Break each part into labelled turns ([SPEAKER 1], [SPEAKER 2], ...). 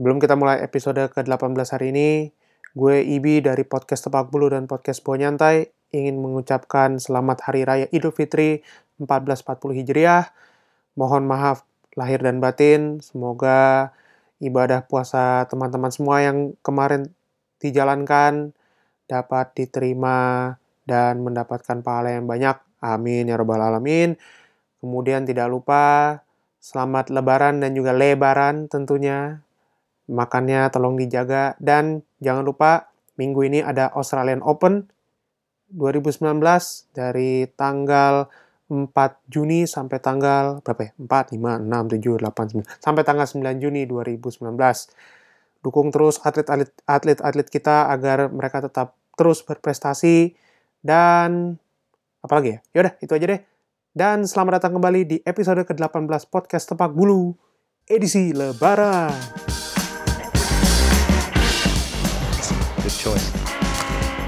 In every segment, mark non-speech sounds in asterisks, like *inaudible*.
[SPEAKER 1] Sebelum kita mulai episode ke-18 hari ini, gue Ibi dari podcast Tepak Bulu dan podcast Buah Nyantai ingin mengucapkan selamat Hari Raya Idul Fitri 1440 Hijriah. Mohon maaf lahir dan batin, semoga ibadah puasa teman-teman semua yang kemarin dijalankan dapat diterima dan mendapatkan pahala yang banyak. Amin ya robbal alamin. Kemudian tidak lupa selamat lebaran dan juga lebaran tentunya. Makannya tolong dijaga dan jangan lupa minggu ini ada Australian Open 2019 dari tanggal 4 Juni sampai tanggal berapa ya? 4, 5, 6, 7, 8, 9 sampai tanggal 9 Juni 2019. Dukung terus atlet-atlet atlet-atlet kita agar mereka tetap terus berprestasi dan apalagi ya? Yaudah, itu aja deh. Dan selamat datang kembali di episode ke-18 podcast Tepak Bulu edisi Lebaran.
[SPEAKER 2] Choice.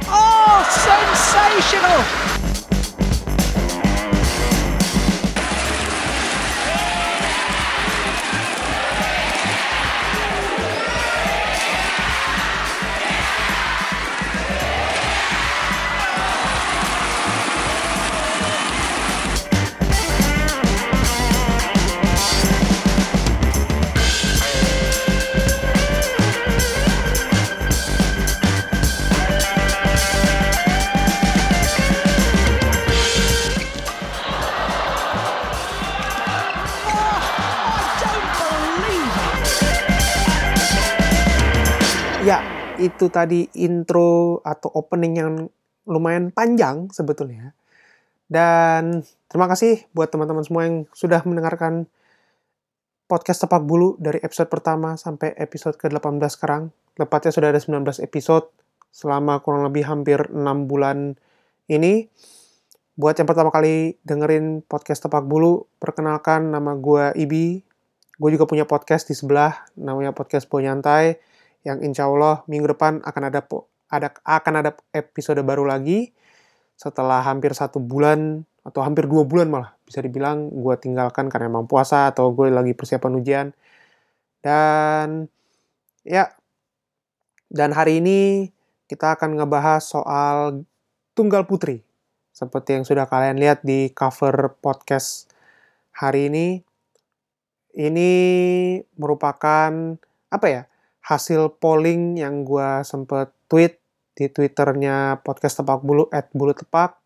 [SPEAKER 3] Oh, sensational!
[SPEAKER 1] Itu tadi intro atau opening yang lumayan panjang sebetulnya. Dan terima kasih buat teman-teman semua yang sudah mendengarkan podcast Tepak Bulu dari episode pertama sampai episode ke-18 sekarang. Tepatnya sudah ada 19 episode selama kurang lebih hampir 6 bulan ini. Buat yang pertama kali dengerin podcast Tepak Bulu, perkenalkan nama gue Ibi. Gue juga punya podcast di sebelah, namanya Podcast Bo Nyantai yang insya Allah minggu depan akan ada ada akan ada episode baru lagi. Setelah hampir satu bulan atau hampir dua bulan malah bisa dibilang gue tinggalkan karena emang puasa atau gue lagi persiapan ujian. Dan ya dan hari ini kita akan ngebahas soal tunggal putri. Seperti yang sudah kalian lihat di cover podcast hari ini. Ini merupakan apa ya hasil polling yang gue sempet tweet di twitternya podcast tepak bulu at bulu tepak.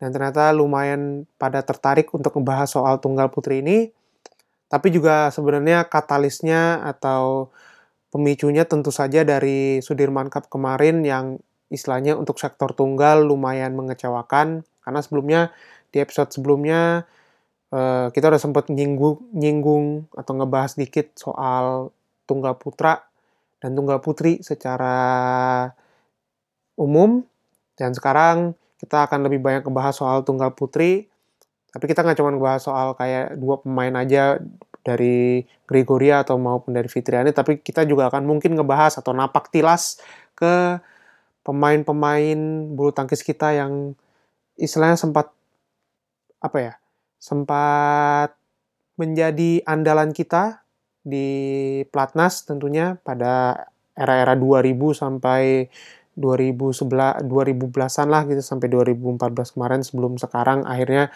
[SPEAKER 1] Dan ternyata lumayan pada tertarik untuk membahas soal tunggal putri ini. Tapi juga sebenarnya katalisnya atau pemicunya tentu saja dari Sudirman Cup kemarin yang istilahnya untuk sektor tunggal lumayan mengecewakan. Karena sebelumnya di episode sebelumnya eh, kita udah sempat nyinggung nyinggung atau ngebahas dikit soal tunggal putra dan tunggal putri secara umum. Dan sekarang kita akan lebih banyak ngebahas soal tunggal putri. Tapi kita nggak cuma ngebahas soal kayak dua pemain aja dari Gregoria atau maupun dari Fitriani tapi kita juga akan mungkin ngebahas atau napak tilas ke pemain-pemain bulu tangkis kita yang istilahnya sempat apa ya sempat menjadi andalan kita di Platnas tentunya pada era-era 2000 sampai 2011 2010-an lah gitu sampai 2014 kemarin sebelum sekarang akhirnya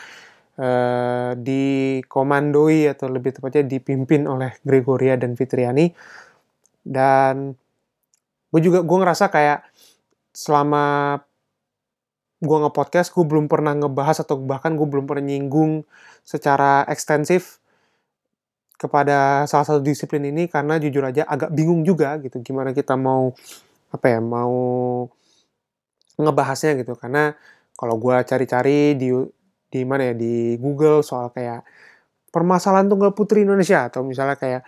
[SPEAKER 1] eh, dikomandoi atau lebih tepatnya dipimpin oleh Gregoria dan Fitriani. Dan gue juga gue ngerasa kayak selama gue nge-podcast gue belum pernah ngebahas atau bahkan gue belum pernah nyinggung secara ekstensif kepada salah satu disiplin ini karena jujur aja agak bingung juga gitu. Gimana kita mau apa ya mau ngebahasnya gitu. Karena kalau gue cari-cari di di mana ya di Google soal kayak permasalahan tunggal putri Indonesia atau misalnya kayak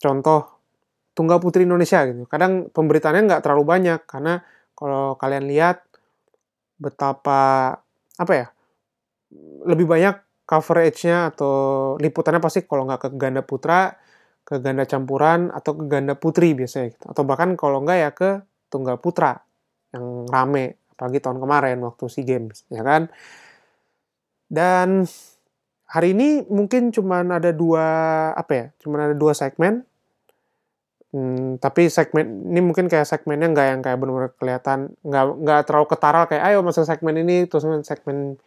[SPEAKER 1] contoh tunggal putri Indonesia gitu. Kadang pemberitaannya nggak terlalu banyak karena kalau kalian lihat betapa apa ya lebih banyak coverage-nya atau liputannya pasti kalau nggak ke ganda putra ke ganda campuran atau ke ganda putri biasanya gitu. atau bahkan kalau nggak ya ke tunggal putra yang rame apalagi tahun kemarin waktu SEA Games ya kan dan hari ini mungkin cuman ada dua apa ya cuman ada dua segmen Hmm, tapi segmen ini mungkin kayak segmennya nggak yang kayak benar-benar kelihatan nggak nggak terlalu ketara kayak ayo masuk segmen ini terus segmen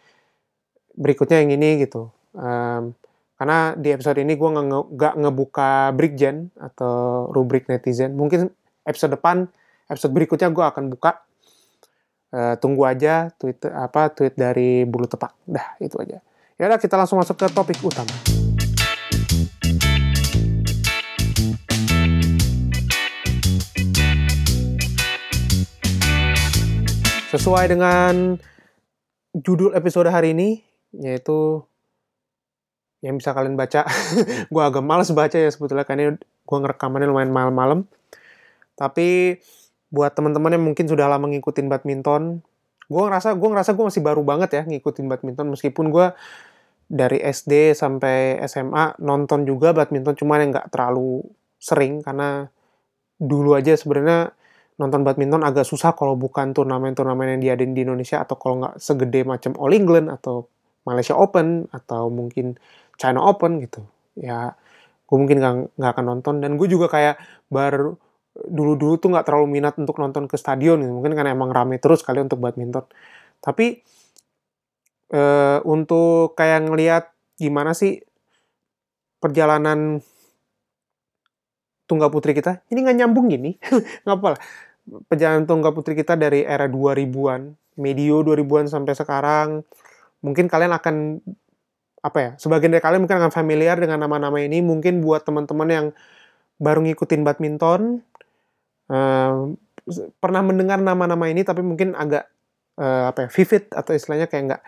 [SPEAKER 1] berikutnya yang ini gitu. Um, karena di episode ini gue nggak nggak ngebuka breakgen atau rubrik netizen. Mungkin episode depan, episode berikutnya gue akan buka. Uh, tunggu aja tweet apa tweet dari bulu tepak. Dah itu aja. Ya udah kita langsung masuk ke topik utama. Sesuai dengan judul episode hari ini, yaitu yang bisa kalian baca. *laughs* gue agak males baca ya sebetulnya, karena gue ngerekamannya lumayan malam-malam. Tapi buat teman-teman yang mungkin sudah lama ngikutin badminton, gue ngerasa gue ngerasa gue masih baru banget ya ngikutin badminton meskipun gue dari SD sampai SMA nonton juga badminton cuman yang nggak terlalu sering karena dulu aja sebenarnya nonton badminton agak susah kalau bukan turnamen-turnamen yang diadain di Indonesia atau kalau nggak segede macam All England atau Malaysia Open atau mungkin China Open gitu. Ya gue mungkin nggak akan nonton. Dan gue juga kayak baru dulu-dulu tuh nggak terlalu minat untuk nonton ke stadion gitu. Mungkin karena emang rame terus kali untuk badminton. Tapi e, untuk kayak ngelihat gimana sih perjalanan tunggal putri kita? Ini nggak nyambung gini. *laughs* Nggak apa lah. Perjalanan tunggal putri kita dari era 2000-an, medio 2000-an sampai sekarang, mungkin kalian akan apa ya? Sebagian dari kalian mungkin akan familiar dengan nama-nama ini. Mungkin buat teman-teman yang baru ngikutin badminton, uh, pernah mendengar nama-nama ini, tapi mungkin agak uh, apa ya? Vivid atau istilahnya kayak nggak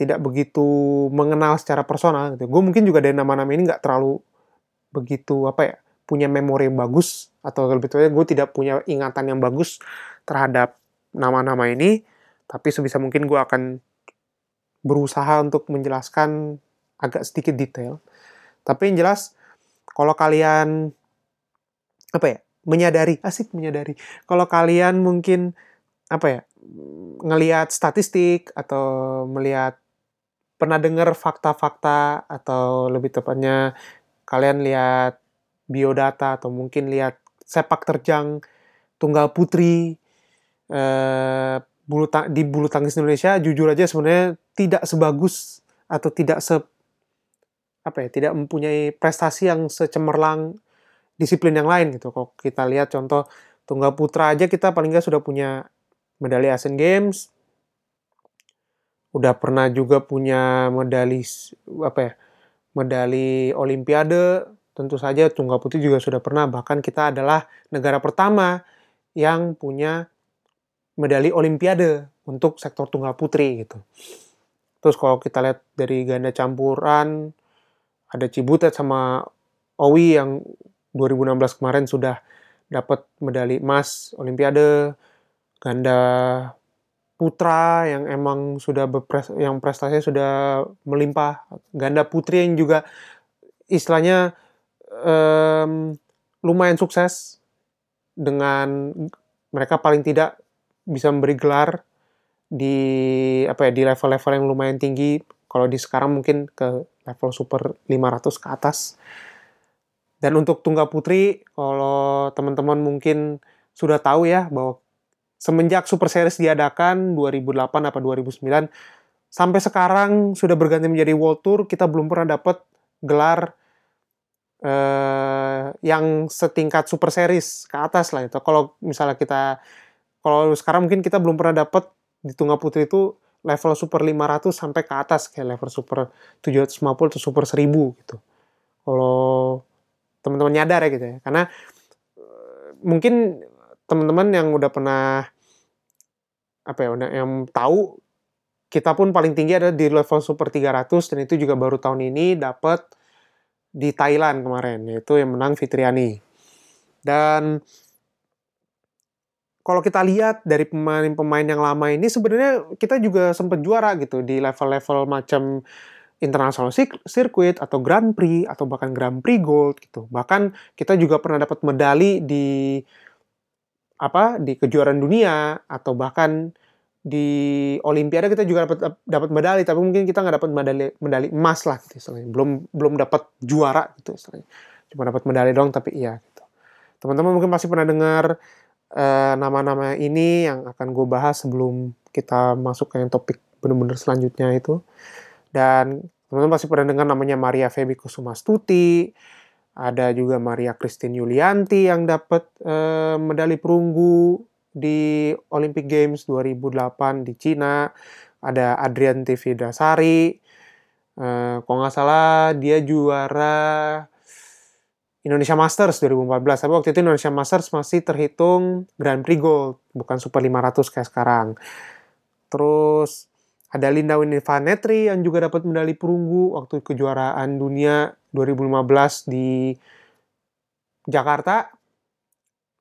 [SPEAKER 1] tidak begitu mengenal secara personal. Gitu. Gue mungkin juga dari nama-nama ini nggak terlalu begitu apa ya? punya memori yang bagus atau lebih tepatnya gue tidak punya ingatan yang bagus terhadap nama-nama ini tapi sebisa mungkin gue akan berusaha untuk menjelaskan agak sedikit detail. Tapi yang jelas kalau kalian apa ya menyadari asik menyadari kalau kalian mungkin apa ya ngelihat statistik atau melihat pernah dengar fakta-fakta atau lebih tepatnya kalian lihat biodata atau mungkin lihat sepak terjang tunggal putri eh, bulu di bulu tangkis Indonesia jujur aja sebenarnya tidak sebagus atau tidak se apa ya tidak mempunyai prestasi yang secemerlang disiplin yang lain gitu. Kalau kita lihat contoh tunggal putra aja kita paling nggak sudah punya medali Asian Games, udah pernah juga punya medali apa ya medali Olimpiade, tentu saja tunggal putri juga sudah pernah bahkan kita adalah negara pertama yang punya medali olimpiade untuk sektor tunggal putri gitu. Terus kalau kita lihat dari ganda campuran ada Cibutet sama Owi yang 2016 kemarin sudah dapat medali emas olimpiade, ganda putra yang emang sudah berpres yang prestasinya sudah melimpah, ganda putri yang juga istilahnya um, lumayan sukses dengan mereka paling tidak bisa memberi gelar di apa ya di level-level yang lumayan tinggi kalau di sekarang mungkin ke level super 500 ke atas dan untuk tunggal putri kalau teman-teman mungkin sudah tahu ya bahwa semenjak Super Series diadakan 2008 apa 2009 sampai sekarang sudah berganti menjadi World Tour kita belum pernah dapat gelar uh, yang setingkat super series ke atas lah itu. Kalau misalnya kita kalau sekarang mungkin kita belum pernah dapat di tunggal putri itu level super 500 sampai ke atas kayak level super 750 atau super 1000 gitu. Kalau teman-teman nyadar ya gitu ya. Karena uh, mungkin teman-teman yang udah pernah apa ya, yang tahu kita pun paling tinggi ada di level super 300 dan itu juga baru tahun ini dapat di Thailand kemarin, yaitu yang menang Fitriani. Dan kalau kita lihat dari pemain-pemain yang lama ini sebenarnya kita juga sempat juara gitu di level-level macam international circuit atau Grand Prix atau bahkan Grand Prix Gold gitu. Bahkan kita juga pernah dapat medali di apa di kejuaraan dunia atau bahkan di Olimpiade kita juga dapat dapat medali tapi mungkin kita nggak dapat medali medali emas lah gitu istilahnya. Belum belum dapat juara gitu istilahnya. Cuma dapat medali doang tapi iya gitu. Teman-teman mungkin pasti pernah dengar eh, nama-nama ini yang akan gue bahas sebelum kita masuk ke yang topik bener-bener selanjutnya itu. Dan teman-teman pasti pernah dengar namanya Maria Febi Kusumastuti, ada juga Maria Christine Yulianti yang dapat eh, medali perunggu di Olympic Games 2008 di Cina. Ada Adrian TV Dasari. Eh, kalau nggak salah dia juara Indonesia Masters 2014. Tapi waktu itu Indonesia Masters masih terhitung Grand Prix Gold, bukan Super 500 kayak sekarang. Terus ada Linda Winifanetri yang juga dapat medali perunggu waktu kejuaraan dunia 2015 di Jakarta.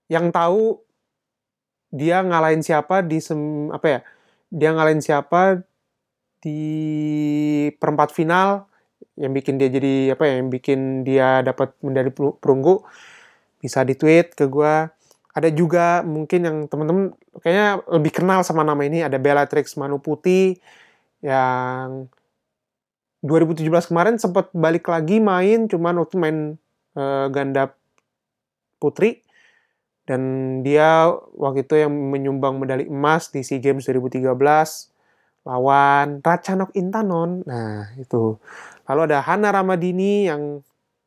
[SPEAKER 1] Yang tahu dia ngalahin siapa di sem, apa ya? Dia ngalahin siapa di perempat final yang bikin dia jadi apa ya yang bikin dia dapat medali perunggu bisa di tweet ke gue ada juga mungkin yang teman-teman kayaknya lebih kenal sama nama ini ada Bellatrix Manuputi yang 2017 kemarin sempat balik lagi main cuman waktu main uh, ganda putri. Dan dia waktu itu yang menyumbang medali emas di SEA Games 2013 lawan Ratchanok Intanon. Nah, itu. Lalu ada Hana Ramadini yang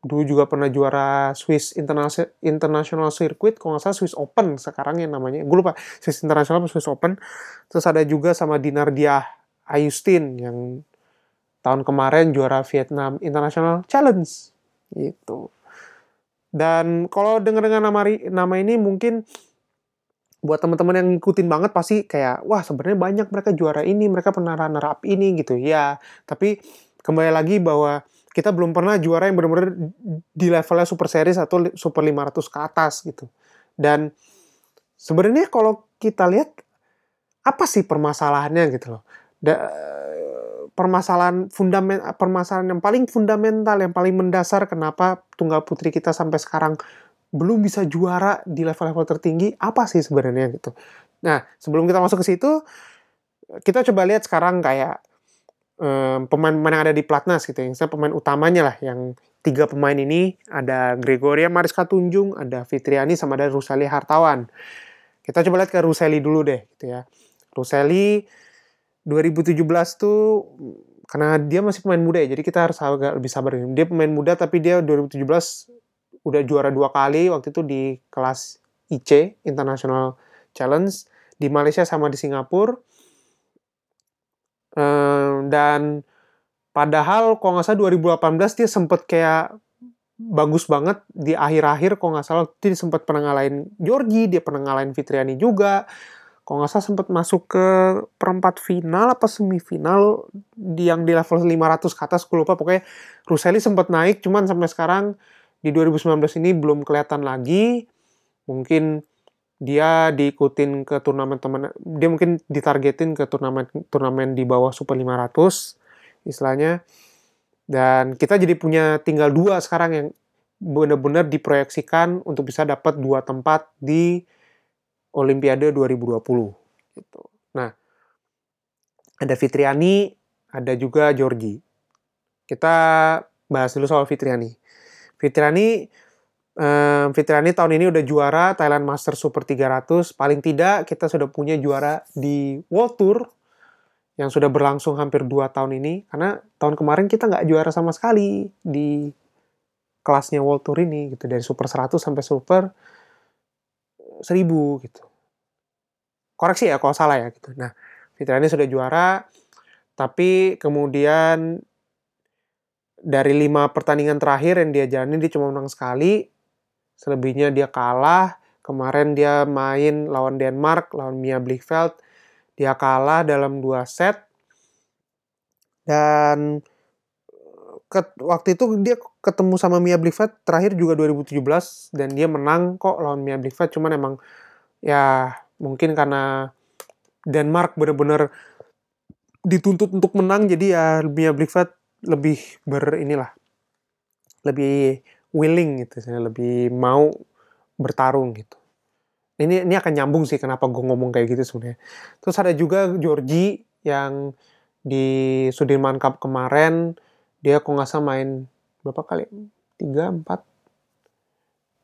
[SPEAKER 1] dulu juga pernah juara Swiss International Circuit, kalau nggak salah Swiss Open sekarang yang namanya. Gue lupa Swiss International atau Swiss Open. Terus ada juga sama Dinardia Ayustin yang tahun kemarin juara Vietnam International Challenge gitu. Dan kalau dengar-dengar nama nama ini mungkin buat teman-teman yang ngikutin banget pasti kayak wah sebenarnya banyak mereka juara ini mereka pernah runner up ini gitu. Ya tapi kembali lagi bahwa kita belum pernah juara yang benar-benar di levelnya super series atau super 500 ke atas gitu. Dan sebenarnya kalau kita lihat apa sih permasalahannya gitu loh. Da, permasalahan fundament permasalahan yang paling fundamental yang paling mendasar kenapa tunggal putri kita sampai sekarang belum bisa juara di level-level tertinggi apa sih sebenarnya gitu. Nah sebelum kita masuk ke situ kita coba lihat sekarang kayak pemain-pemain um, yang ada di Platnas gitu yang saya pemain utamanya lah yang tiga pemain ini ada Gregoria Mariska Tunjung, ada Fitriani sama ada Ruseli Hartawan. Kita coba lihat ke Ruseli dulu deh gitu ya. Ruseli 2017 tuh karena dia masih pemain muda ya, jadi kita harus agak lebih sabar. Dia pemain muda tapi dia 2017 udah juara dua kali waktu itu di kelas IC International Challenge di Malaysia sama di Singapura. Ehm, dan padahal kalau nggak salah 2018 dia sempet kayak bagus banget di akhir-akhir kalau nggak salah dia sempat pernah ngalahin Georgie dia pernah ngalahin Fitriani juga. Kalau nggak salah sempat masuk ke perempat final apa semifinal yang di level 500 ke atas gue lupa. Pokoknya Ruseli sempat naik cuman sampai sekarang di 2019 ini belum kelihatan lagi. Mungkin dia diikutin ke turnamen teman dia mungkin ditargetin ke turnamen turnamen di bawah Super 500 istilahnya. Dan kita jadi punya tinggal dua sekarang yang benar-benar diproyeksikan untuk bisa dapat dua tempat di Olimpiade 2020 gitu. Nah, ada Fitriani, ada juga Georgi. Kita bahas dulu soal Fitriani. Fitriani um, Fitriani tahun ini udah juara Thailand Master Super 300. Paling tidak kita sudah punya juara di World Tour yang sudah berlangsung hampir 2 tahun ini. Karena tahun kemarin kita nggak juara sama sekali di kelasnya World Tour ini gitu dari Super 100 sampai Super 1000 gitu. Koreksi ya kalau salah ya gitu. Nah, Fitriani sudah juara tapi kemudian dari lima pertandingan terakhir yang dia jalani dia cuma menang sekali. Selebihnya dia kalah. Kemarin dia main lawan Denmark lawan Mia Blichfeld dia kalah dalam dua set. Dan ke, waktu itu dia ketemu sama Mia Blichfeld terakhir juga 2017 dan dia menang kok lawan Mia Blichfeld cuman emang ya mungkin karena Denmark bener-bener dituntut untuk menang. Jadi ya Mia Blichfeld lebih ber inilah lebih willing gitu lebih mau bertarung gitu. Ini ini akan nyambung sih kenapa gue ngomong kayak gitu sebenarnya. Terus ada juga Georgie yang di Sudirman Cup kemarin dia kok nggak main berapa kali? Tiga empat.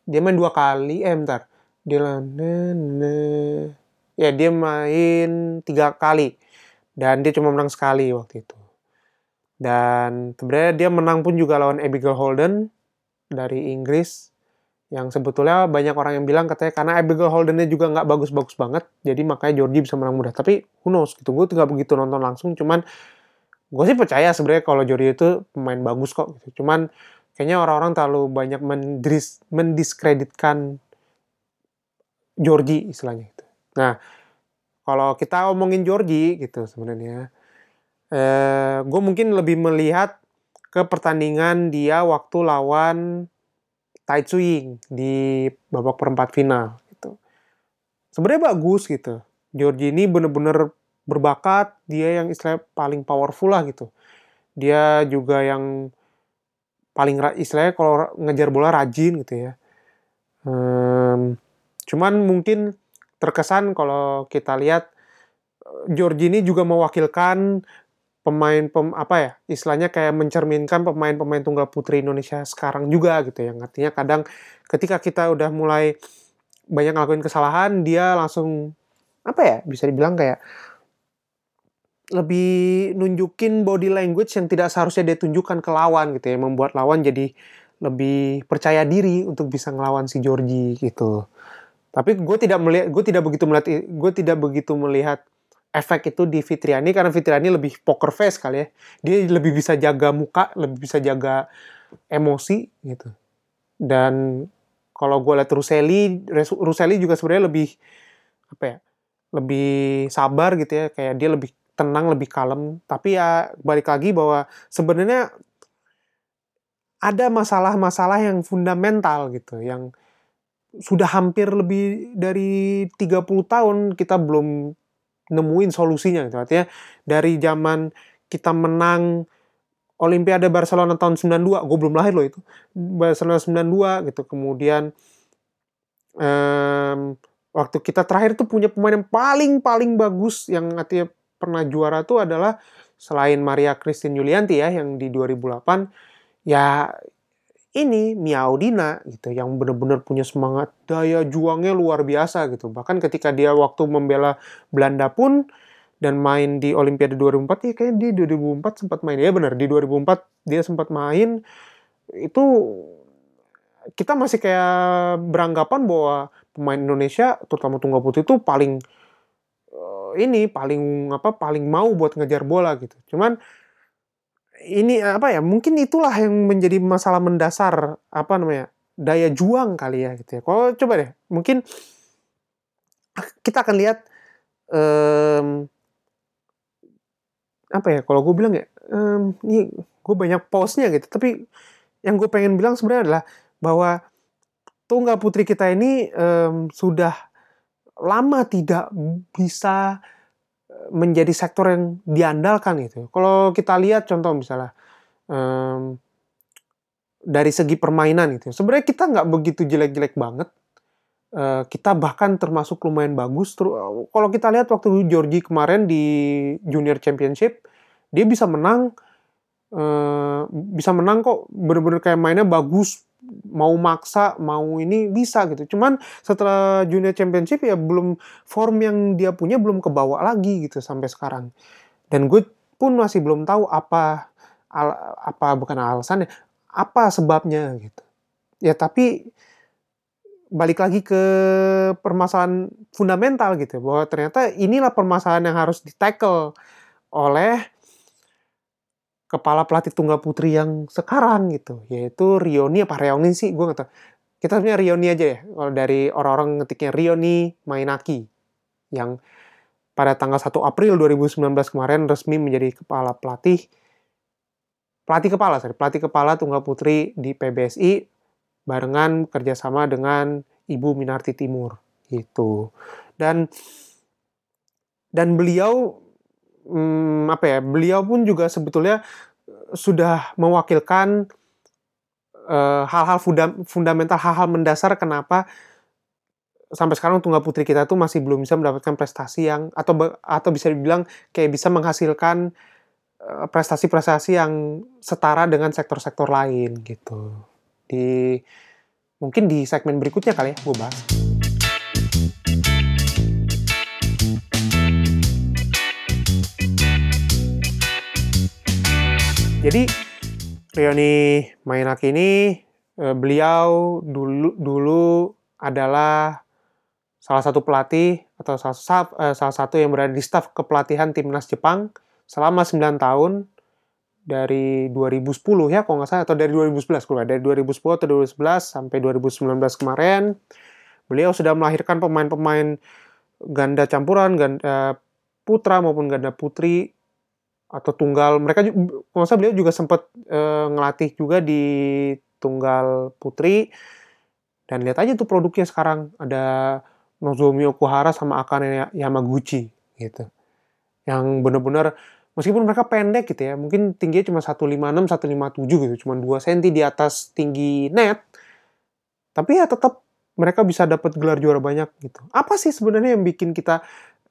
[SPEAKER 1] Dia main dua kali eh bentar. Dia na- ya dia main tiga kali. Dan dia cuma menang sekali waktu itu dan sebenarnya dia menang pun juga lawan Abigail Holden dari Inggris yang sebetulnya banyak orang yang bilang katanya karena Abigail Holdennya juga nggak bagus-bagus banget jadi makanya Georgie bisa menang mudah. Tapi who knows gitu gue nggak begitu nonton langsung cuman gue sih percaya sebenarnya kalau Georgie itu pemain bagus kok gitu. Cuman kayaknya orang-orang terlalu banyak mendis mendiskreditkan Georgie istilahnya itu nah kalau kita omongin Georgie gitu sebenarnya eh, gue mungkin lebih melihat ke pertandingan dia waktu lawan Tai Tzu Ying di babak perempat final gitu. Sebenarnya bagus gitu. Georgie ini bener-bener berbakat, dia yang istilahnya paling powerful lah gitu. Dia juga yang paling istilahnya kalau ngejar bola rajin gitu ya. Em, cuman mungkin terkesan kalau kita lihat eh, Georgie ini juga mewakilkan pemain pem, apa ya istilahnya kayak mencerminkan pemain-pemain tunggal putri Indonesia sekarang juga gitu yang artinya kadang ketika kita udah mulai banyak ngelakuin kesalahan dia langsung apa ya bisa dibilang kayak lebih nunjukin body language yang tidak seharusnya dia tunjukkan ke lawan gitu ya. Membuat lawan jadi lebih percaya diri untuk bisa ngelawan si Georgie gitu. Tapi gue tidak melihat gue tidak begitu melihat gue tidak begitu melihat efek itu di Fitriani karena Fitriani lebih poker face kali ya. Dia lebih bisa jaga muka, lebih bisa jaga emosi gitu. Dan kalau gue lihat Ruseli, Ruseli juga sebenarnya lebih apa ya? Lebih sabar gitu ya, kayak dia lebih tenang, lebih kalem. Tapi ya balik lagi bahwa sebenarnya ada masalah-masalah yang fundamental gitu, yang sudah hampir lebih dari 30 tahun kita belum nemuin solusinya gitu. Artinya dari zaman kita menang Olimpiade Barcelona tahun 92, gue belum lahir loh itu. Barcelona 92 gitu. Kemudian em, waktu kita terakhir tuh punya pemain yang paling paling bagus yang artinya pernah juara tuh adalah selain Maria Christine Yulianti ya yang di 2008 ya ini Mia Audina gitu yang benar-benar punya semangat daya juangnya luar biasa gitu. Bahkan ketika dia waktu membela Belanda pun dan main di Olimpiade 2004 ya kayaknya di 2004 sempat main. Ya benar di 2004 dia sempat main. Itu kita masih kayak beranggapan bahwa pemain Indonesia terutama tunggal putri itu paling eh, ini paling apa paling mau buat ngejar bola gitu. Cuman ini apa ya mungkin itulah yang menjadi masalah mendasar apa namanya daya juang kali ya gitu ya. Kalau coba deh mungkin kita akan lihat em, apa ya kalau gue bilang ya em, ini gue banyak postnya gitu tapi yang gue pengen bilang sebenarnya adalah bahwa tunggal putri kita ini em, sudah lama tidak bisa menjadi sektor yang diandalkan gitu. Kalau kita lihat contoh misalnya em, dari segi permainan gitu, sebenarnya kita nggak begitu jelek-jelek banget. Eh, kita bahkan termasuk lumayan bagus. Ter- Kalau kita lihat waktu Georgie kemarin di Junior Championship, dia bisa menang, eh, bisa menang kok. Bener-bener kayak mainnya bagus, mau maksa, mau ini bisa gitu. Cuman setelah Junior Championship ya belum form yang dia punya belum kebawa lagi gitu sampai sekarang. Dan gue pun masih belum tahu apa al- apa bukan alasannya, apa sebabnya gitu. Ya tapi balik lagi ke permasalahan fundamental gitu bahwa ternyata inilah permasalahan yang harus ditackle oleh kepala pelatih tunggal putri yang sekarang gitu yaitu Rioni apa Rioni sih? Gue nggak tahu. Kita punya Rioni aja ya kalau dari orang-orang ngetiknya Rioni Mainaki yang pada tanggal 1 April 2019 kemarin resmi menjadi kepala pelatih pelatih kepala sorry, pelatih kepala tunggal putri di PBSI barengan kerjasama dengan Ibu Minarti Timur gitu. Dan dan beliau hmm, apa ya beliau pun juga sebetulnya eh, sudah mewakilkan eh, hal-hal funda- fundamental hal-hal mendasar kenapa sampai sekarang tunggal putri kita tuh masih belum bisa mendapatkan prestasi yang atau atau bisa dibilang kayak bisa menghasilkan eh, prestasi-prestasi yang setara dengan sektor-sektor lain gitu di mungkin di segmen berikutnya kali ya gue bahas. Jadi Rioni Mainaki ini eh, beliau dulu dulu adalah salah satu pelatih atau salah, sa- eh, salah satu yang berada di staf kepelatihan timnas Jepang selama 9 tahun dari 2010 ya kalau nggak salah atau dari 2011 kalau dari 2010 atau 2011 sampai 2019 kemarin beliau sudah melahirkan pemain-pemain ganda campuran ganda putra maupun ganda putri atau tunggal mereka salah beliau juga sempat eh, ngelatih juga di tunggal putri. Dan lihat aja tuh produknya sekarang. Ada Nozomi Okuhara sama Akane Yamaguchi gitu. Yang bener-bener meskipun mereka pendek gitu ya mungkin tingginya cuma 156 157 gitu cuma 2 cm di atas tinggi net. Tapi ya tetap mereka bisa dapat gelar juara banyak gitu. Apa sih sebenarnya yang bikin kita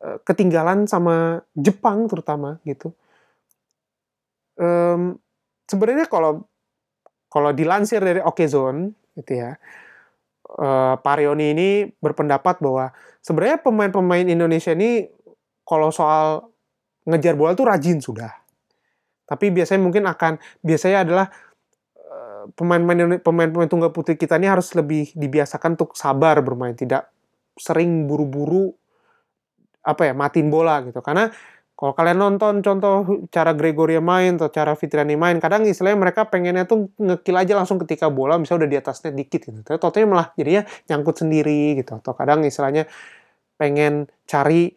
[SPEAKER 1] eh, ketinggalan sama Jepang terutama gitu Em, sebenarnya kalau kalau dilansir dari Okezone gitu ya eh, Parioni ini berpendapat bahwa sebenarnya pemain-pemain Indonesia ini kalau soal ngejar bola tuh rajin sudah. Tapi biasanya mungkin akan biasanya adalah eh, pemain-pemain pemain-pemain tunggal putri kita ini harus lebih dibiasakan untuk sabar bermain, tidak sering buru-buru apa ya matiin bola gitu. Karena kalau kalian nonton contoh cara Gregoria main atau cara Fitriani main, kadang istilahnya mereka pengennya tuh ngekill aja langsung ketika bola misalnya udah di atasnya dikit gitu. Tapi totalnya malah jadinya nyangkut sendiri gitu. Atau kadang istilahnya pengen cari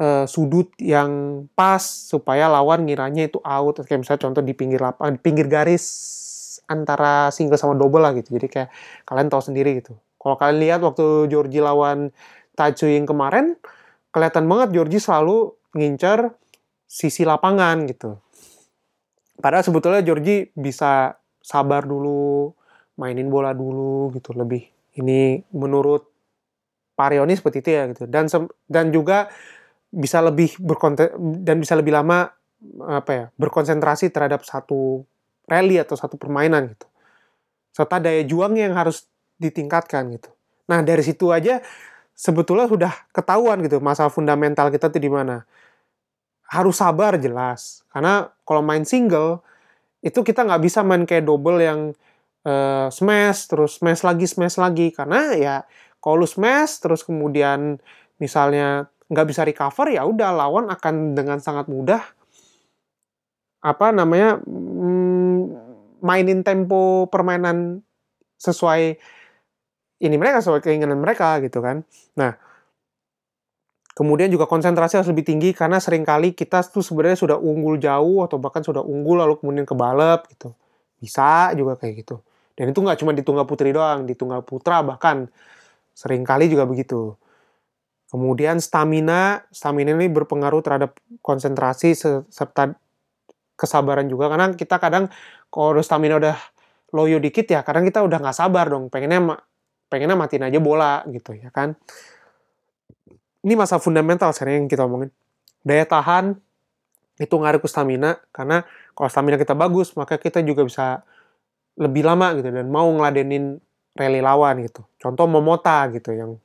[SPEAKER 1] eh, sudut yang pas supaya lawan ngiranya itu out. Kayak misalnya contoh di pinggir lapangan, di pinggir garis antara single sama double lah gitu. Jadi kayak kalian tahu sendiri gitu. Kalau kalian lihat waktu Georgie lawan Tachuing kemarin, kelihatan banget Georgie selalu ngincer sisi lapangan gitu. Padahal sebetulnya Georgie bisa sabar dulu, mainin bola dulu gitu lebih. Ini menurut Parioni seperti itu ya gitu. Dan dan juga bisa lebih berkonten dan bisa lebih lama apa ya berkonsentrasi terhadap satu rally atau satu permainan gitu. Serta daya juang yang harus ditingkatkan gitu. Nah dari situ aja sebetulnya sudah ketahuan gitu masalah fundamental kita tuh di mana. Harus sabar jelas karena kalau main single itu kita nggak bisa main kayak double yang eh, smash terus smash lagi smash lagi karena ya kalau smash terus kemudian misalnya nggak bisa recover ya udah lawan akan dengan sangat mudah apa namanya mm, mainin tempo permainan sesuai ini mereka sesuai keinginan mereka gitu kan. Nah, kemudian juga konsentrasi harus lebih tinggi karena sering kali kita tuh sebenarnya sudah unggul jauh atau bahkan sudah unggul lalu kemudian kebalap gitu. Bisa juga kayak gitu. Dan itu nggak cuma di tunggal putri doang, di tunggal putra bahkan sering kali juga begitu. Kemudian stamina, stamina ini berpengaruh terhadap konsentrasi se- serta kesabaran juga karena kita kadang kalau stamina udah loyo dikit ya kadang kita udah nggak sabar dong pengennya pengennya matiin aja bola gitu ya kan? Ini masalah fundamental sekarang yang kita omongin. Daya tahan itu ngaruh ke stamina karena kalau stamina kita bagus maka kita juga bisa lebih lama gitu dan mau ngeladenin rally lawan gitu. Contoh Momota gitu yang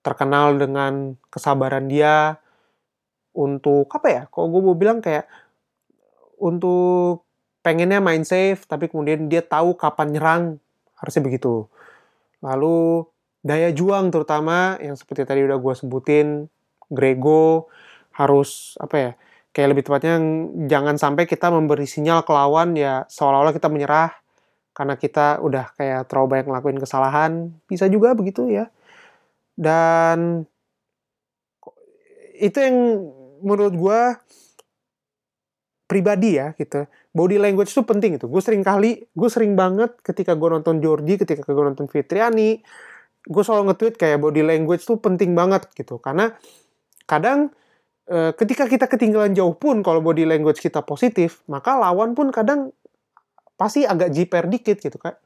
[SPEAKER 1] terkenal dengan kesabaran dia untuk apa ya kalau gue mau bilang kayak untuk pengennya main safe tapi kemudian dia tahu kapan nyerang harusnya begitu lalu daya juang terutama yang seperti tadi udah gue sebutin Grego harus apa ya kayak lebih tepatnya jangan sampai kita memberi sinyal ke lawan ya seolah-olah kita menyerah karena kita udah kayak terlalu banyak ngelakuin kesalahan. Bisa juga begitu ya. Dan itu yang menurut gue pribadi ya gitu. Body language itu penting itu. Gue sering kali gue sering banget ketika gue nonton Jordi ketika gue nonton Fitriani gue selalu nge-tweet kayak body language tuh penting banget gitu. Karena kadang eh, ketika kita ketinggalan jauh pun kalau body language kita positif maka lawan pun kadang pasti agak jiper dikit gitu kan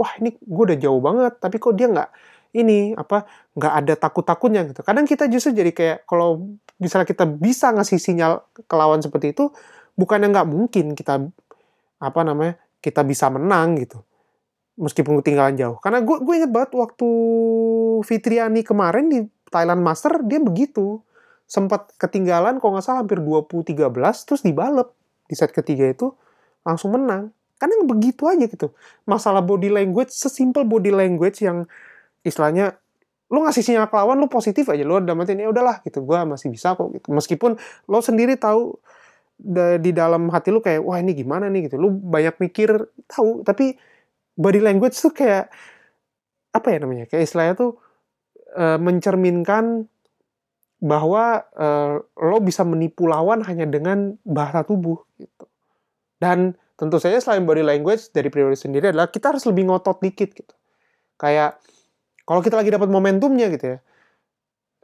[SPEAKER 1] wah ini gue udah jauh banget tapi kok dia nggak ini apa nggak ada takut takutnya gitu. Kadang kita justru jadi kayak kalau misalnya kita bisa ngasih sinyal ke lawan seperti itu bukannya nggak mungkin kita apa namanya kita bisa menang gitu meskipun ketinggalan jauh. Karena gue gue inget banget waktu Fitriani kemarin di Thailand Master dia begitu sempat ketinggalan kalau nggak salah hampir 20-13 terus dibalep di set ketiga itu langsung menang. Karena begitu aja gitu. Masalah body language, sesimpel body language yang istilahnya lu ngasih sinyal ke lawan lu positif aja lu udah matiin ya udahlah gitu gua masih bisa kok gitu meskipun lo sendiri tahu di dalam hati lu kayak wah ini gimana nih? Gitu. Lu banyak mikir tahu. Tapi body language tuh kayak apa ya namanya kayak istilahnya tuh eh, mencerminkan bahwa eh, lo bisa menipu lawan hanya dengan bahasa tubuh gitu. Dan tentu saja selain body language dari pribadi sendiri adalah kita harus lebih ngotot dikit gitu. Kayak kalau kita lagi dapat momentumnya gitu ya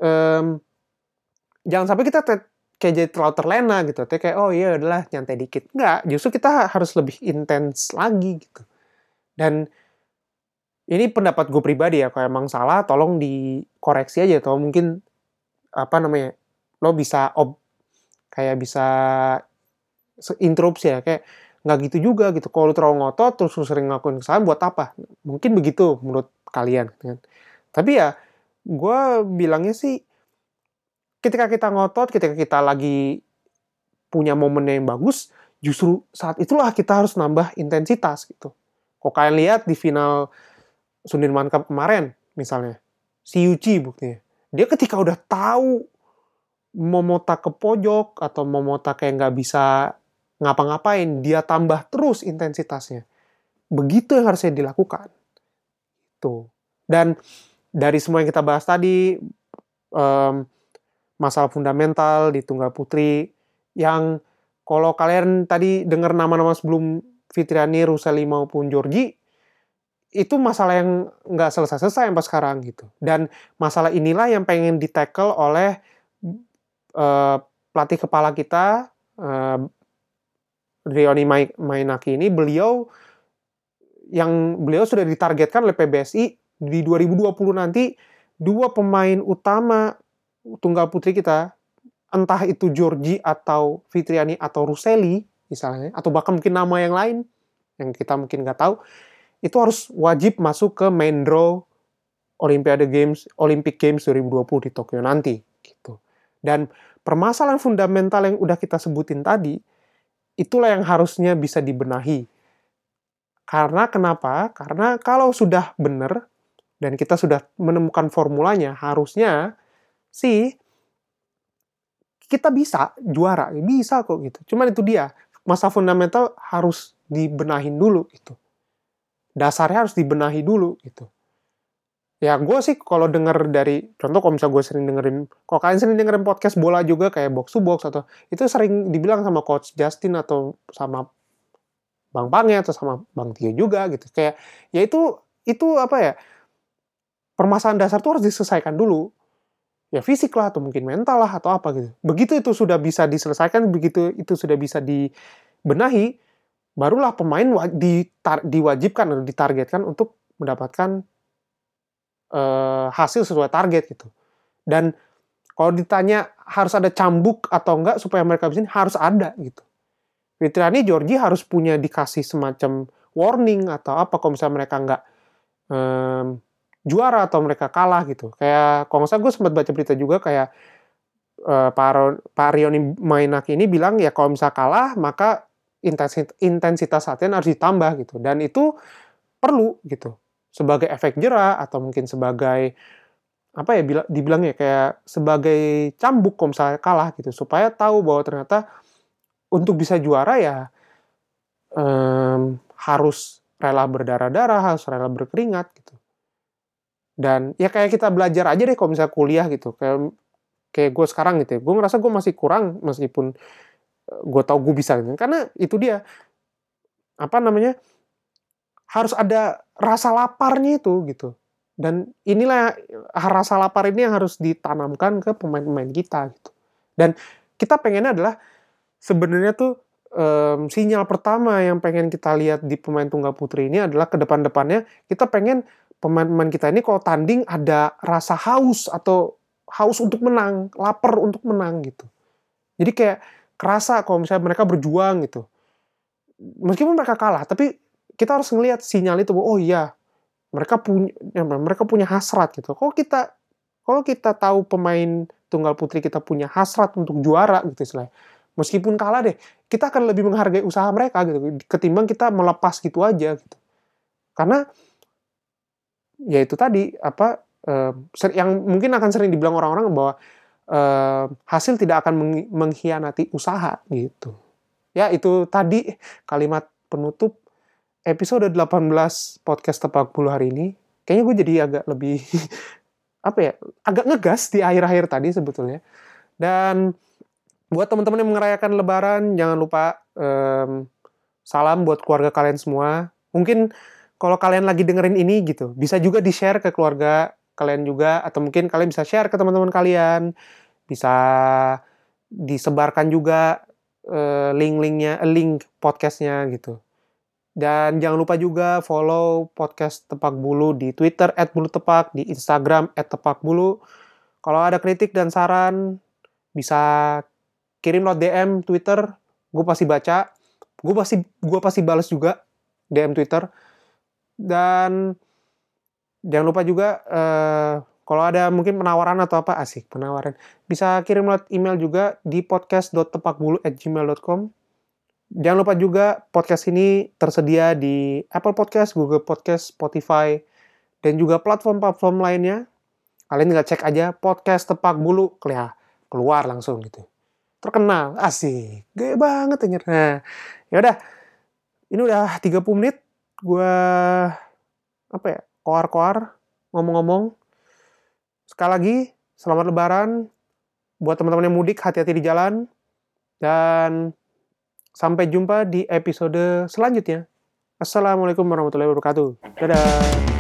[SPEAKER 1] em, jangan sampai kita kayak jadi terlalu terlena gitu. Tapi kayak oh iya adalah nyantai dikit. Enggak justru kita harus lebih intens lagi gitu. Dan ini pendapat gue pribadi ya kalau emang salah tolong dikoreksi aja atau mungkin apa namanya lo bisa ob kayak bisa interupsi ya kayak nggak gitu juga gitu. Kalau terlalu ngotot terus lu sering ngelakuin kesalahan buat apa? Mungkin begitu menurut kalian kan. tapi ya gue bilangnya sih ketika kita ngotot ketika kita lagi punya momen yang bagus justru saat itulah kita harus nambah intensitas gitu. Kok kalian lihat di final Sudirman Cup kemarin misalnya si Yuchi buktinya dia ketika udah tahu Momota ke pojok atau Momota kayak nggak bisa ngapa-ngapain dia tambah terus intensitasnya. Begitu yang harusnya dilakukan. Tuh dan dari semua yang kita bahas tadi em, masalah fundamental di tunggal putri yang kalau kalian tadi dengar nama-nama sebelum Fitriani, Ruseli maupun Georgie itu masalah yang nggak selesai-selesai sampai sekarang gitu. Dan masalah inilah yang pengen ditackle oleh eh, pelatih kepala kita eh, Rioni Mai- Mainaki ini. Beliau yang beliau sudah ditargetkan oleh PBSI di 2020 nanti dua pemain utama tunggal putri kita entah itu Georgie atau Fitriani atau Ruseli misalnya atau bahkan mungkin nama yang lain yang kita mungkin nggak tahu itu harus wajib masuk ke main draw Olimpiade Games Olympic Games 2020 di Tokyo nanti gitu. Dan permasalahan fundamental yang udah kita sebutin tadi itulah yang harusnya bisa dibenahi. Karena kenapa? Karena kalau sudah benar dan kita sudah menemukan formulanya harusnya sih kita bisa juara bisa kok gitu. Cuman itu dia masa fundamental harus dibenahin dulu gitu. Dasarnya harus dibenahi dulu gitu. Ya gue sih kalau denger dari contoh kalau misalnya gue sering dengerin kalau kalian sering dengerin podcast bola juga kayak box to box atau itu sering dibilang sama coach Justin atau sama Bang Pange atau sama Bang Tio juga gitu. Kayak ya itu itu apa ya permasalahan dasar tuh harus diselesaikan dulu ya fisik lah atau mungkin mental lah atau apa gitu. Begitu itu sudah bisa diselesaikan begitu itu sudah bisa dibenahi barulah pemain diwajibkan atau ditargetkan untuk mendapatkan eh, hasil sesuai target gitu. Dan kalau ditanya harus ada cambuk atau enggak supaya mereka bisa harus ada gitu. Fitriani Georgie harus punya dikasih semacam warning atau apa kalau misalnya mereka nggak em, juara atau mereka kalah gitu. Kayak kalau nggak salah gue sempat baca berita juga kayak eh, Pak, Pak Rioni Mainaki ini bilang ya kalau misalnya kalah maka intensitas, intensitas latihan harus ditambah gitu. Dan itu perlu gitu sebagai efek jerah atau mungkin sebagai apa ya bila- dibilangnya kayak sebagai cambuk kalau misalnya kalah gitu supaya tahu bahwa ternyata untuk bisa juara ya em, harus rela berdarah-darah harus rela berkeringat gitu dan ya kayak kita belajar aja deh kalau misalnya kuliah gitu. Kayak kayak gue sekarang gitu ya. Gue ngerasa gue masih kurang meskipun gue tahu gue bisa gitu. Karena itu dia apa namanya harus ada rasa laparnya itu gitu. Dan inilah rasa lapar ini yang harus ditanamkan ke pemain-pemain kita gitu. Dan kita pengennya adalah sebenarnya tuh em, sinyal pertama yang pengen kita lihat di pemain tunggal putri ini adalah ke depan-depannya kita pengen pemain-pemain kita ini kalau tanding ada rasa haus atau haus untuk menang, lapar untuk menang gitu. Jadi kayak kerasa kalau misalnya mereka berjuang gitu. Meskipun mereka kalah, tapi kita harus ngelihat sinyal itu oh iya mereka punya ya, mereka punya hasrat gitu kalau kita kalau kita tahu pemain tunggal putri kita punya hasrat untuk juara gitu istilahnya meskipun kalah deh kita akan lebih menghargai usaha mereka gitu ketimbang kita melepas gitu aja gitu karena ya itu tadi apa ser- yang mungkin akan sering dibilang orang-orang bahwa eh, hasil tidak akan meng- mengkhianati usaha gitu. Ya itu tadi kalimat penutup episode 18 podcast tepak bulu hari ini. Kayaknya gue jadi agak lebih *laughs* apa ya agak ngegas di akhir-akhir tadi sebetulnya. Dan buat teman-teman yang merayakan lebaran jangan lupa em, salam buat keluarga kalian semua. Mungkin kalau kalian lagi dengerin ini gitu bisa juga di share ke keluarga kalian juga atau mungkin kalian bisa share ke teman-teman kalian bisa disebarkan juga eh, link-linknya eh, link podcastnya gitu dan jangan lupa juga follow podcast Tepak Bulu di Twitter @bulutepak, di Instagram @tepakbulu. Kalau ada kritik dan saran bisa kirim lewat DM Twitter, gue pasti baca. Gue pasti gue pasti balas juga DM Twitter. Dan jangan lupa juga eh, kalau ada mungkin penawaran atau apa asik penawaran bisa kirim lewat email juga di podcast.tepakbulu@gmail.com. Jangan lupa juga podcast ini tersedia di Apple Podcast, Google Podcast, Spotify, dan juga platform-platform lainnya. Kalian tinggal cek aja podcast tepak bulu, keluar, keluar langsung gitu. Terkenal, asik, gede banget anjir. Nah, yaudah, ini udah 30 menit, gua apa ya, koar-koar, ngomong-ngomong. Sekali lagi, selamat lebaran. Buat teman-teman yang mudik, hati-hati di jalan. Dan Sampai jumpa di episode selanjutnya. Assalamualaikum warahmatullahi wabarakatuh. Dadah.